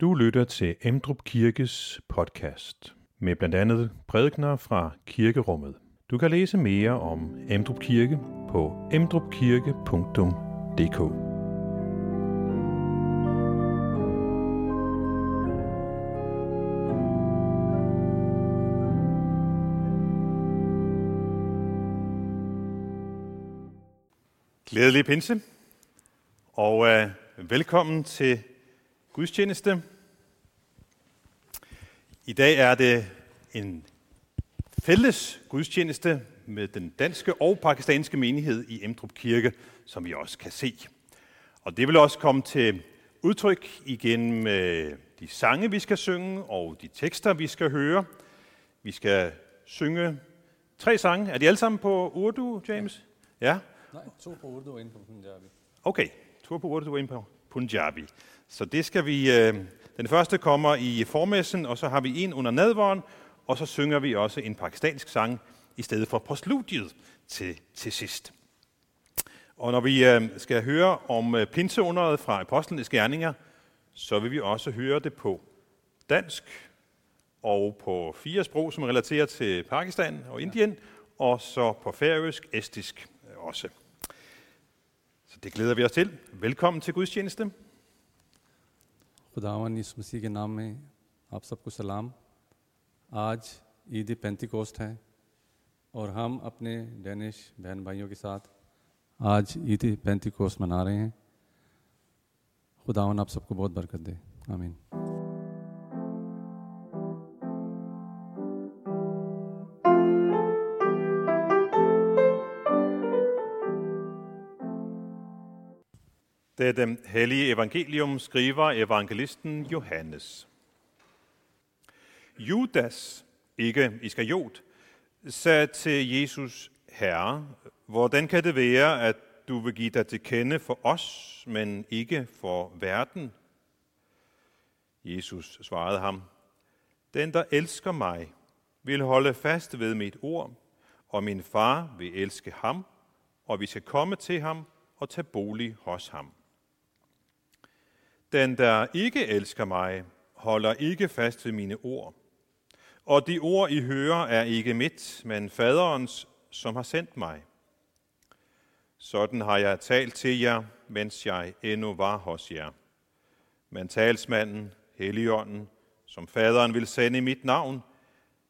Du lytter til Emdrup Kirkes podcast med blandt andet prædikner fra kirkerummet. Du kan læse mere om Emdrup Kirke på emdrupkirke.dk. Glædelig pinse, og øh, velkommen til gudstjeneste. I dag er det en fælles gudstjeneste med den danske og pakistanske menighed i Emdrup Kirke, som vi også kan se. Og det vil også komme til udtryk igen med de sange, vi skal synge, og de tekster, vi skal høre. Vi skal synge tre sange. Er de alle sammen på Urdu, James? Ja? Nej, to på Urdu og en på Punjabi. Okay, to på Urdu og en på Punjabi. Så det skal vi... Øh, den første kommer i formessen, og så har vi en under nadvåren, og så synger vi også en pakistansk sang i stedet for postludiet til, til sidst. Og når vi øh, skal høre om øh, pinseunderet fra Apostlenes Gerninger, så vil vi også høre det på dansk og på fire sprog, som relaterer til Pakistan og Indien, og så på færøsk, estisk også. Så det glæder vi os til. Velkommen til gudstjeneste. खुदावन इस मसीह के नाम में आप सबको सलाम। आज ईद पेंतिकोस्ट है और हम अपने डेनिश बहन भाइयों के साथ आज ईद पेंतिकोस्ट मना रहे हैं। खुदावन आप सबको बहुत बरकत दे। आमीन। Det hellige evangelium skriver evangelisten Johannes. Judas, ikke Iskariot, sagde til Jesus, Herre, hvordan kan det være, at du vil give dig til kende for os, men ikke for verden? Jesus svarede ham, Den, der elsker mig, vil holde fast ved mit ord, og min far vil elske ham, og vi skal komme til ham og tage bolig hos ham. Den, der ikke elsker mig, holder ikke fast ved mine ord. Og de ord, I hører, er ikke mit, men faderens, som har sendt mig. Sådan har jeg talt til jer, mens jeg endnu var hos jer. Men talsmanden, Helligånden, som faderen vil sende i mit navn,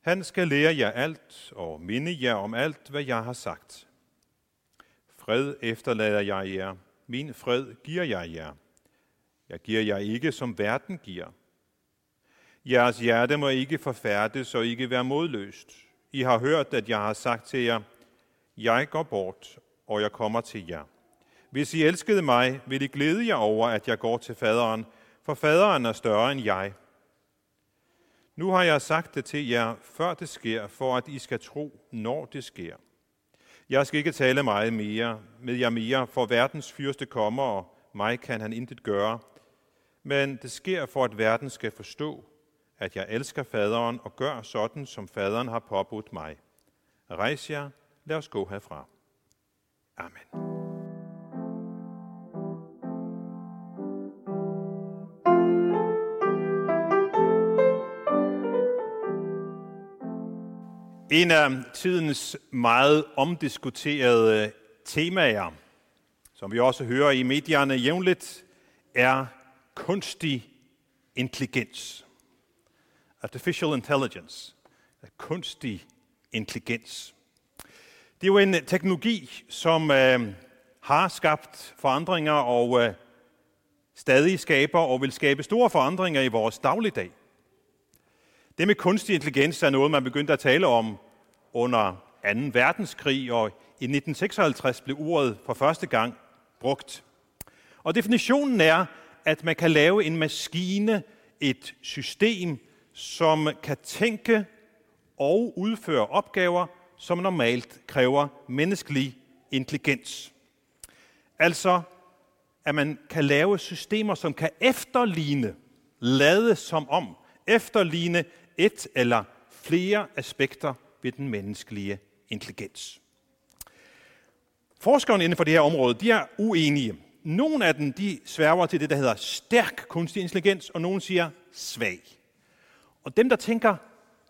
han skal lære jer alt og minde jer om alt, hvad jeg har sagt. Fred efterlader jeg jer, min fred giver jeg jer. Jeg giver jer ikke, som verden giver. Jeres hjerte må ikke forfærdes og ikke være modløst. I har hørt, at jeg har sagt til jer, jeg går bort, og jeg kommer til jer. Hvis I elskede mig, vil I glæde jer over, at jeg går til faderen, for faderen er større end jeg. Nu har jeg sagt det til jer, før det sker, for at I skal tro, når det sker. Jeg skal ikke tale meget mere med jer mere, for verdens fyrste kommer, og mig kan han intet gøre men det sker for, at verden skal forstå, at jeg elsker faderen og gør sådan, som faderen har påbudt mig. Rejs jer, lad os gå herfra. Amen. En af tidens meget omdiskuterede temaer, som vi også hører i medierne jævnligt, er kunstig intelligens. Artificial intelligence. Kunstig intelligens. Det er jo en øh, teknologi, som øh, har skabt forandringer og øh, stadig skaber og vil skabe store forandringer i vores dagligdag. Det med kunstig intelligens er noget, man begyndte at tale om under 2. verdenskrig, og i 1956 blev ordet for første gang brugt. Og definitionen er, at man kan lave en maskine, et system, som kan tænke og udføre opgaver, som normalt kræver menneskelig intelligens. Altså, at man kan lave systemer, som kan efterligne, lade som om, efterligne et eller flere aspekter ved den menneskelige intelligens. Forskerne inden for det her område, de er uenige nogle af dem, de sværger til det, der hedder stærk kunstig intelligens, og nogen siger svag. Og dem, der tænker,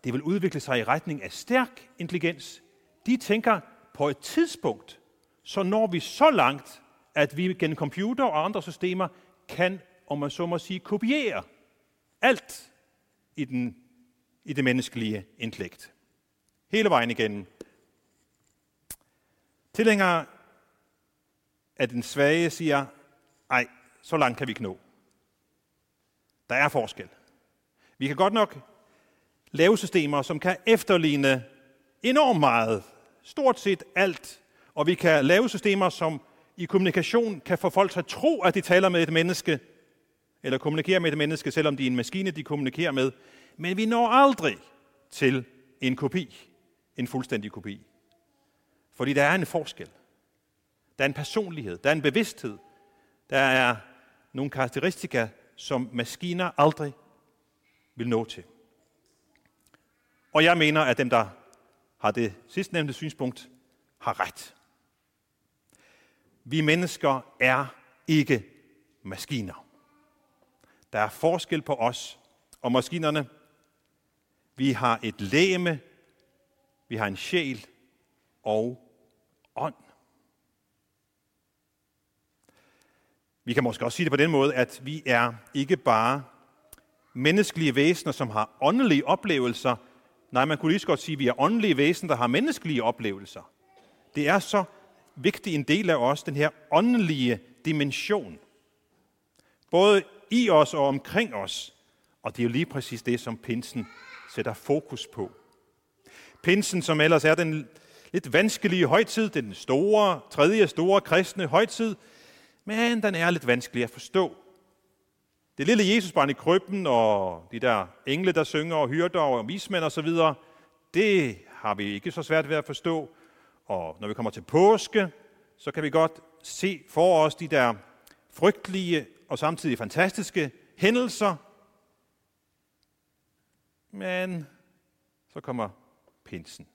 det vil udvikle sig i retning af stærk intelligens, de tænker på et tidspunkt, så når vi så langt, at vi gennem computer og andre systemer kan, om man så må sige, kopiere alt i, den, i det menneskelige intellekt. Hele vejen igennem. Tilhængere at den svage siger, ej, så langt kan vi ikke nå. Der er forskel. Vi kan godt nok lave systemer, som kan efterligne enormt meget, stort set alt, og vi kan lave systemer, som i kommunikation kan få folk til at tro, at de taler med et menneske, eller kommunikerer med et menneske, selvom de er en maskine, de kommunikerer med. Men vi når aldrig til en kopi, en fuldstændig kopi. Fordi der er en forskel. Der er en personlighed, der er en bevidsthed, der er nogle karakteristika, som maskiner aldrig vil nå til. Og jeg mener, at dem, der har det sidstnævnte synspunkt, har ret. Vi mennesker er ikke maskiner. Der er forskel på os og maskinerne. Vi har et læme, vi har en sjæl og ånd. Vi kan måske også sige det på den måde, at vi er ikke bare menneskelige væsener, som har åndelige oplevelser. Nej, man kunne lige så godt sige, at vi er åndelige væsener, der har menneskelige oplevelser. Det er så vigtig en del af os, den her åndelige dimension. Både i os og omkring os. Og det er jo lige præcis det, som pinsen sætter fokus på. Pinsen, som ellers er den lidt vanskelige højtid, den store, tredje store kristne højtid, men den er lidt vanskelig at forstå. Det lille Jesusbarn i krybben og de der engle, der synger og hyrder og vismænd osv., det har vi ikke så svært ved at forstå. Og når vi kommer til påske, så kan vi godt se for os de der frygtelige og samtidig fantastiske hændelser. Men så kommer pinsen.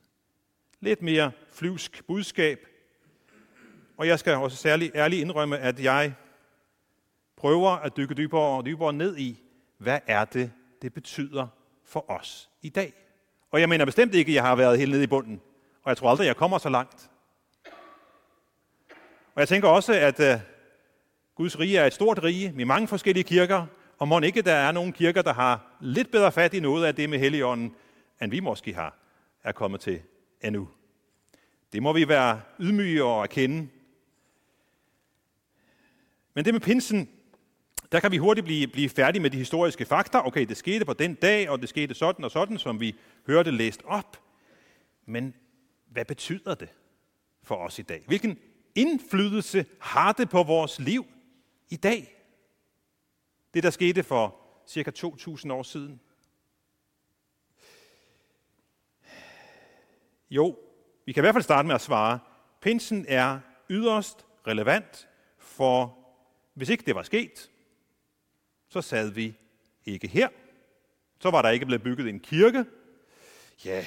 Lidt mere flyvsk budskab. Og jeg skal også særlig ærligt indrømme, at jeg prøver at dykke dybere og dybere ned i, hvad er det, det betyder for os i dag. Og jeg mener bestemt ikke, at jeg har været helt nede i bunden. Og jeg tror aldrig, jeg kommer så langt. Og jeg tænker også, at øh, Guds rige er et stort rige med mange forskellige kirker, og må ikke der er nogle kirker, der har lidt bedre fat i noget af det med Helligånden, end vi måske har er kommet til endnu. Det må vi være ydmyge og erkende. Men det med pinsen, der kan vi hurtigt blive, blive færdige med de historiske fakta. Okay, det skete på den dag, og det skete sådan og sådan, som vi hørte læst op. Men hvad betyder det for os i dag? Hvilken indflydelse har det på vores liv i dag? Det, der skete for cirka 2.000 år siden. Jo, vi kan i hvert fald starte med at svare. Pinsen er yderst relevant, for hvis ikke det var sket, så sad vi ikke her. Så var der ikke blevet bygget en kirke. Ja,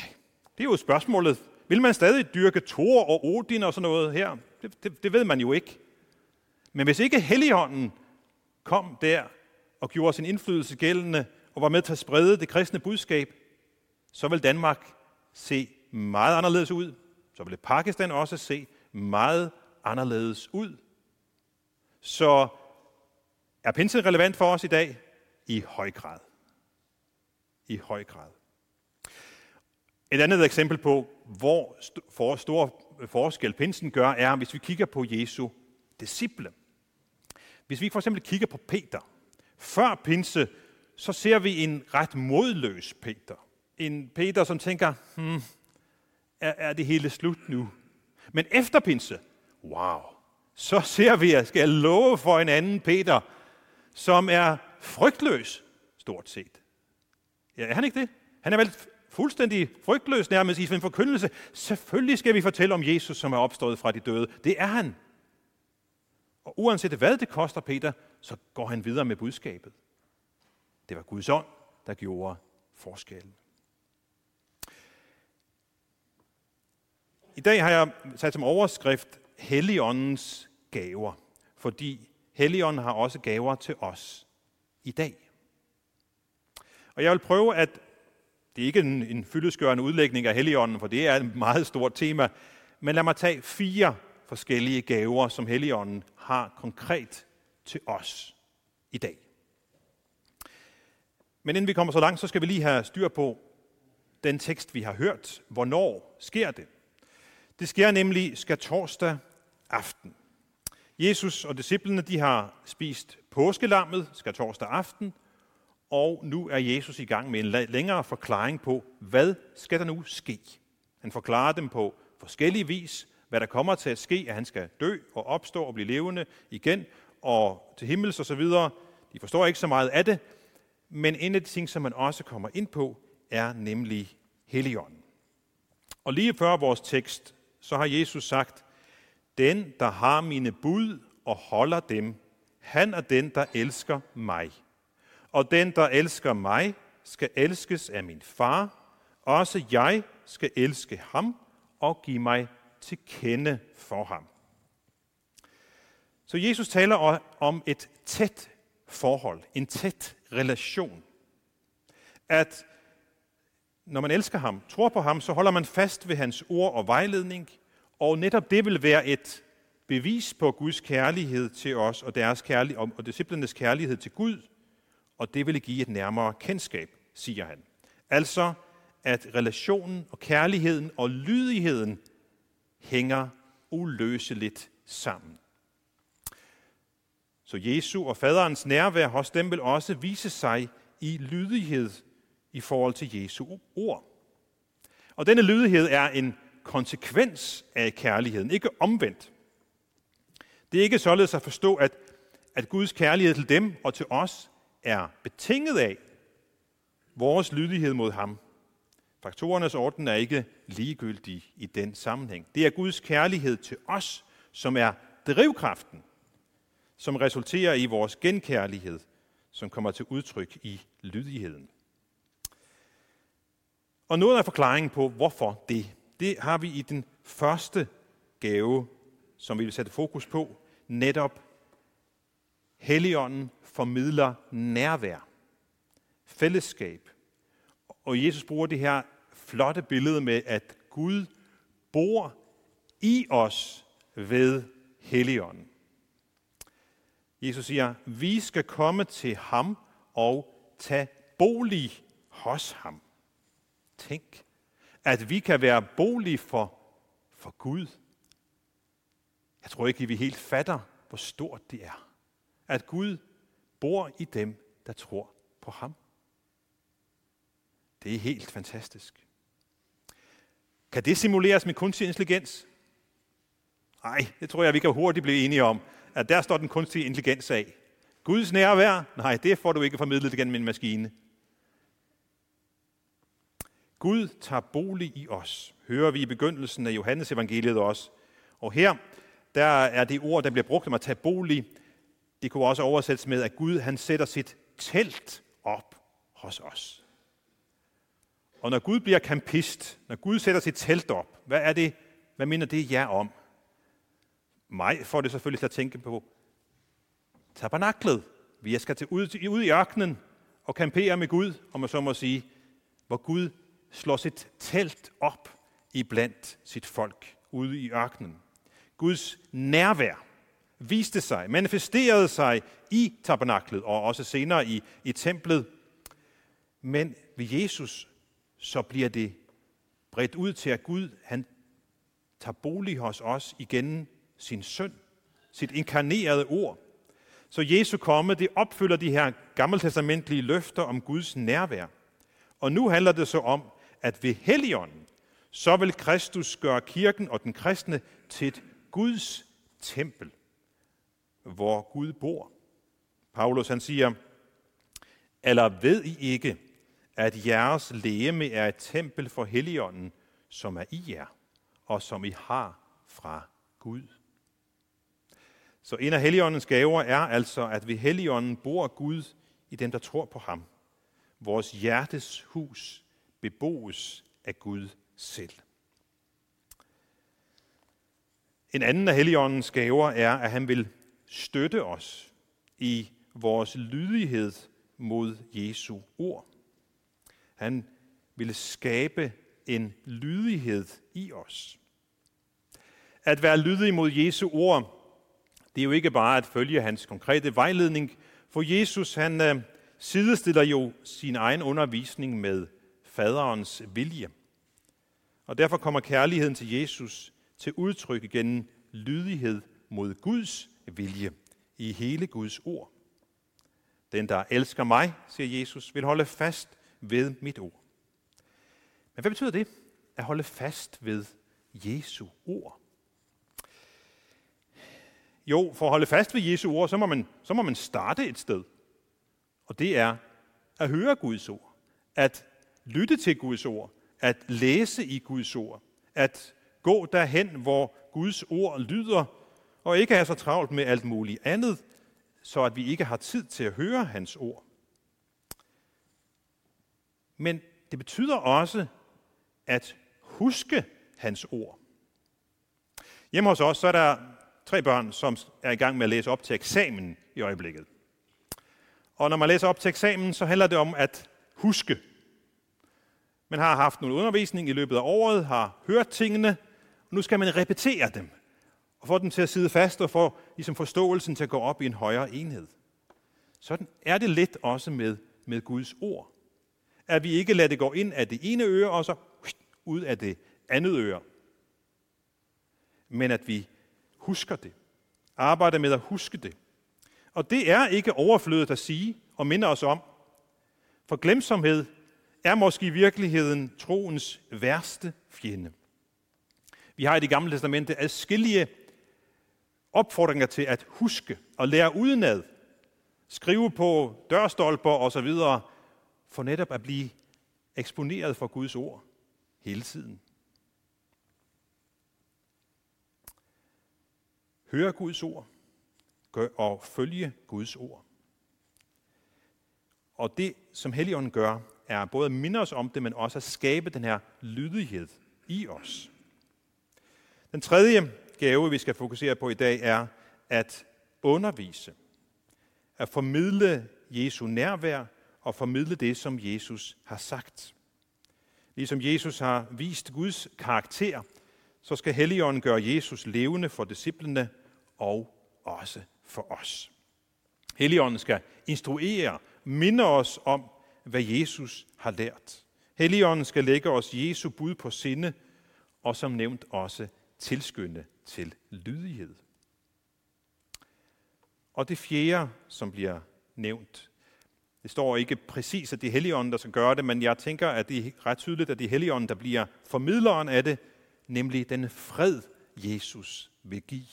det er jo spørgsmålet. Vil man stadig dyrke Thor og Odin og sådan noget her? Det, det, det ved man jo ikke. Men hvis ikke Helligånden kom der og gjorde sin indflydelse gældende og var med til at sprede det kristne budskab, så vil Danmark se meget anderledes ud. Så vil Pakistan også se meget anderledes ud. Så er pinsen relevant for os i dag? I høj grad. I høj grad. Et andet eksempel på, hvor for stor forskel pinsen gør, er, hvis vi kigger på Jesu disciple. Hvis vi for eksempel kigger på Peter. Før pinse, så ser vi en ret modløs Peter. En Peter, som tænker, hmm, er, er det hele slut nu? Men efter pinse, wow, så ser vi, at skal jeg love for en anden Peter, som er frygtløs, stort set. Ja, er han ikke det? Han er vel fuldstændig frygtløs nærmest i sin forkyndelse. Selvfølgelig skal vi fortælle om Jesus, som er opstået fra de døde. Det er han. Og uanset hvad det koster Peter, så går han videre med budskabet. Det var Guds ånd, der gjorde forskellen. I dag har jeg sat som overskrift Helligåndens gaver, fordi Helligånden har også gaver til os i dag. Og jeg vil prøve at, det er ikke en, en fyldesgørende udlægning af Helligånden, for det er et meget stort tema, men lad mig tage fire forskellige gaver, som Helligånden har konkret til os i dag. Men inden vi kommer så langt, så skal vi lige have styr på den tekst, vi har hørt. Hvornår sker det? Det sker nemlig skal torsdag aften. Jesus og disciplene de har spist påskelammet skal torsdag aften, og nu er Jesus i gang med en længere forklaring på, hvad skal der nu ske. Han forklarer dem på forskellige vis, hvad der kommer til at ske, at han skal dø og opstå og blive levende igen og til himmels og så videre. De forstår ikke så meget af det, men en af de ting, som man også kommer ind på, er nemlig Helligånden. Og lige før vores tekst, så har Jesus sagt, den, der har mine bud og holder dem, han er den, der elsker mig. Og den, der elsker mig, skal elskes af min far. Også jeg skal elske ham og give mig til kende for ham. Så Jesus taler om et tæt forhold, en tæt relation. At når man elsker ham, tror på ham, så holder man fast ved hans ord og vejledning, og netop det vil være et bevis på Guds kærlighed til os og deres kærlighed, og disciplernes kærlighed til Gud, og det vil give et nærmere kendskab, siger han. Altså, at relationen og kærligheden og lydigheden hænger uløseligt sammen. Så Jesu og faderens nærvær hos dem vil også vise sig i lydighed i forhold til Jesu ord. Og denne lydighed er en konsekvens af kærligheden, ikke omvendt. Det er ikke således at forstå, at, at Guds kærlighed til dem og til os er betinget af vores lydighed mod ham. Faktorernes orden er ikke ligegyldig i den sammenhæng. Det er Guds kærlighed til os, som er drivkraften, som resulterer i vores genkærlighed, som kommer til udtryk i lydigheden. Og noget af forklaringen på, hvorfor det, det har vi i den første gave, som vi vil sætte fokus på, netop Helligånden formidler nærvær, fællesskab. Og Jesus bruger det her flotte billede med, at Gud bor i os ved Helligånden. Jesus siger, vi skal komme til ham og tage bolig hos ham. Tænk, at vi kan være bolig for, for Gud. Jeg tror ikke, at vi helt fatter, hvor stort det er. At Gud bor i dem, der tror på ham. Det er helt fantastisk. Kan det simuleres med kunstig intelligens? Nej, det tror jeg, vi kan hurtigt blive enige om, at der står den kunstige intelligens af. Guds nærvær? Nej, det får du ikke formidlet gennem en maskine. Gud tager bolig i os, hører vi i begyndelsen af Johannes evangeliet også. Og her, der er det ord, der bliver brugt om at tage bolig. Det kunne også oversættes med, at Gud han sætter sit telt op hos os. Og når Gud bliver kampist, når Gud sætter sit telt op, hvad er det, hvad minder det jer om? Mig får det selvfølgelig til at tænke på tabernaklet. Vi skal til ud, ud i ørkenen og kampere med Gud, om man så må sige, hvor Gud slår sit telt op i blandt sit folk ude i ørkenen. Guds nærvær viste sig, manifesterede sig i tabernaklet og også senere i, i templet. Men ved Jesus, så bliver det bredt ud til, at Gud han tager bolig hos os igen sin søn, sit inkarnerede ord. Så Jesu komme, det opfylder de her gammeltestamentlige løfter om Guds nærvær. Og nu handler det så om, at ved Helligånden, så vil Kristus gøre kirken og den kristne til et Guds tempel, hvor Gud bor. Paulus han siger, eller ved I ikke, at jeres lægeme er et tempel for Helligånden, som er i jer, og som I har fra Gud. Så en af Helligåndens gaver er altså, at ved Helligånden bor Gud i dem, der tror på ham. Vores hjertes hus beboes af Gud selv. En anden af Helligåndens gaver er, at han vil støtte os i vores lydighed mod Jesu ord. Han vil skabe en lydighed i os. At være lydig mod Jesu ord, det er jo ikke bare at følge hans konkrete vejledning, for Jesus han øh, sidestiller jo sin egen undervisning med faderens vilje. Og derfor kommer kærligheden til Jesus til udtryk gennem lydighed mod Guds vilje i hele Guds ord. Den, der elsker mig, siger Jesus, vil holde fast ved mit ord. Men hvad betyder det, at holde fast ved Jesu ord? Jo, for at holde fast ved Jesu ord, så må man, så må man starte et sted. Og det er at høre Guds ord, at lytte til Guds ord, at læse i Guds ord, at gå derhen, hvor Guds ord lyder, og ikke have så travlt med alt muligt andet, så at vi ikke har tid til at høre hans ord. Men det betyder også at huske hans ord. Hjemme hos os så er der tre børn, som er i gang med at læse op til eksamen i øjeblikket. Og når man læser op til eksamen, så handler det om at huske. Man har haft noget undervisning i løbet af året, har hørt tingene, og nu skal man repetere dem, og få dem til at sidde fast, og få ligesom forståelsen til at gå op i en højere enhed. Sådan er det lidt også med, med Guds ord. At vi ikke lader det gå ind af det ene øre, og så ud af det andet øre. Men at vi husker det. Arbejder med at huske det. Og det er ikke overflødet at sige og minde os om. For glemsomhed er måske i virkeligheden troens værste fjende. Vi har i det gamle testamente adskillige opfordringer til at huske og lære udenad, skrive på dørstolper osv., for netop at blive eksponeret for Guds ord hele tiden. Høre Guds ord og følge Guds ord. Og det, som Helligånden gør, er både at minde os om det, men også at skabe den her lydighed i os. Den tredje gave, vi skal fokusere på i dag, er at undervise. At formidle Jesu nærvær og formidle det, som Jesus har sagt. Ligesom Jesus har vist Guds karakter, så skal Helligånden gøre Jesus levende for disciplene og også for os. Helligånden skal instruere, minde os om, hvad Jesus har lært. Helligånden skal lægge os Jesu bud på sinde, og som nævnt også tilskynde til lydighed. Og det fjerde, som bliver nævnt, det står ikke præcis, at det er Helligånden, der skal gøre det, men jeg tænker, at det er ret tydeligt, at det er Helligånden, der bliver formidleren af det, nemlig den fred, Jesus vil give.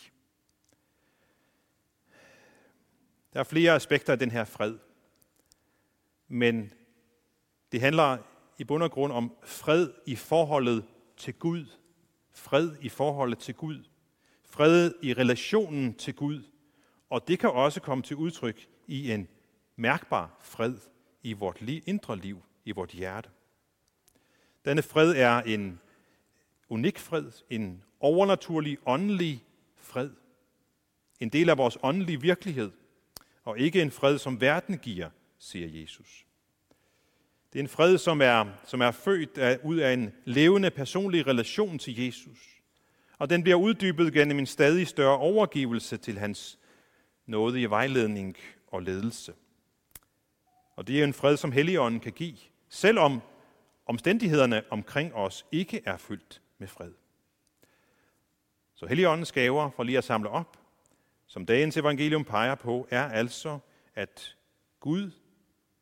Der er flere aspekter af den her fred, men det handler i bund og grund om fred i forholdet til Gud. Fred i forholdet til Gud. Fred i relationen til Gud. Og det kan også komme til udtryk i en mærkbar fred i vort indre liv, i vort hjerte. Denne fred er en unik fred, en overnaturlig, åndelig fred. En del af vores åndelige virkelighed, og ikke en fred, som verden giver, siger Jesus. Det er en fred, som er, som er født af, ud af en levende personlig relation til Jesus. Og den bliver uddybet gennem en stadig større overgivelse til hans nådige vejledning og ledelse. Og det er en fred, som Helligånden kan give, selvom omstændighederne omkring os ikke er fyldt med fred. Så Helligåndens gaver, for lige at samle op, som dagens evangelium peger på, er altså, at Gud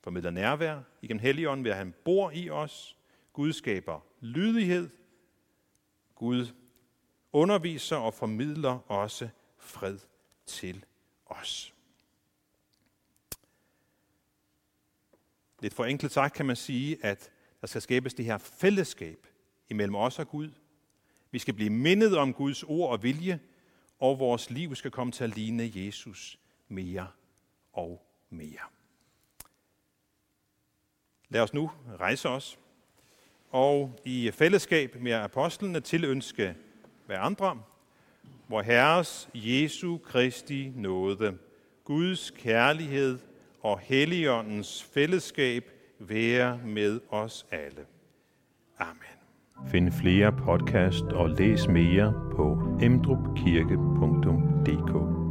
formidler nærvær igennem Helligånden ved, at han bor i os. Gud skaber lydighed. Gud underviser og formidler også fred til os. Lidt forenklet sagt kan man sige, at der skal skabes det her fællesskab imellem os og Gud. Vi skal blive mindet om Guds ord og vilje, og vores liv skal komme til at ligne Jesus mere og mere. Lad os nu rejse os og i fællesskab med apostlene tilønske hver andre, hvor Herres Jesu Kristi nåde Guds kærlighed og Helligåndens fællesskab være med os alle. Amen. Find flere podcast og læs mere på emdrupkirke.dk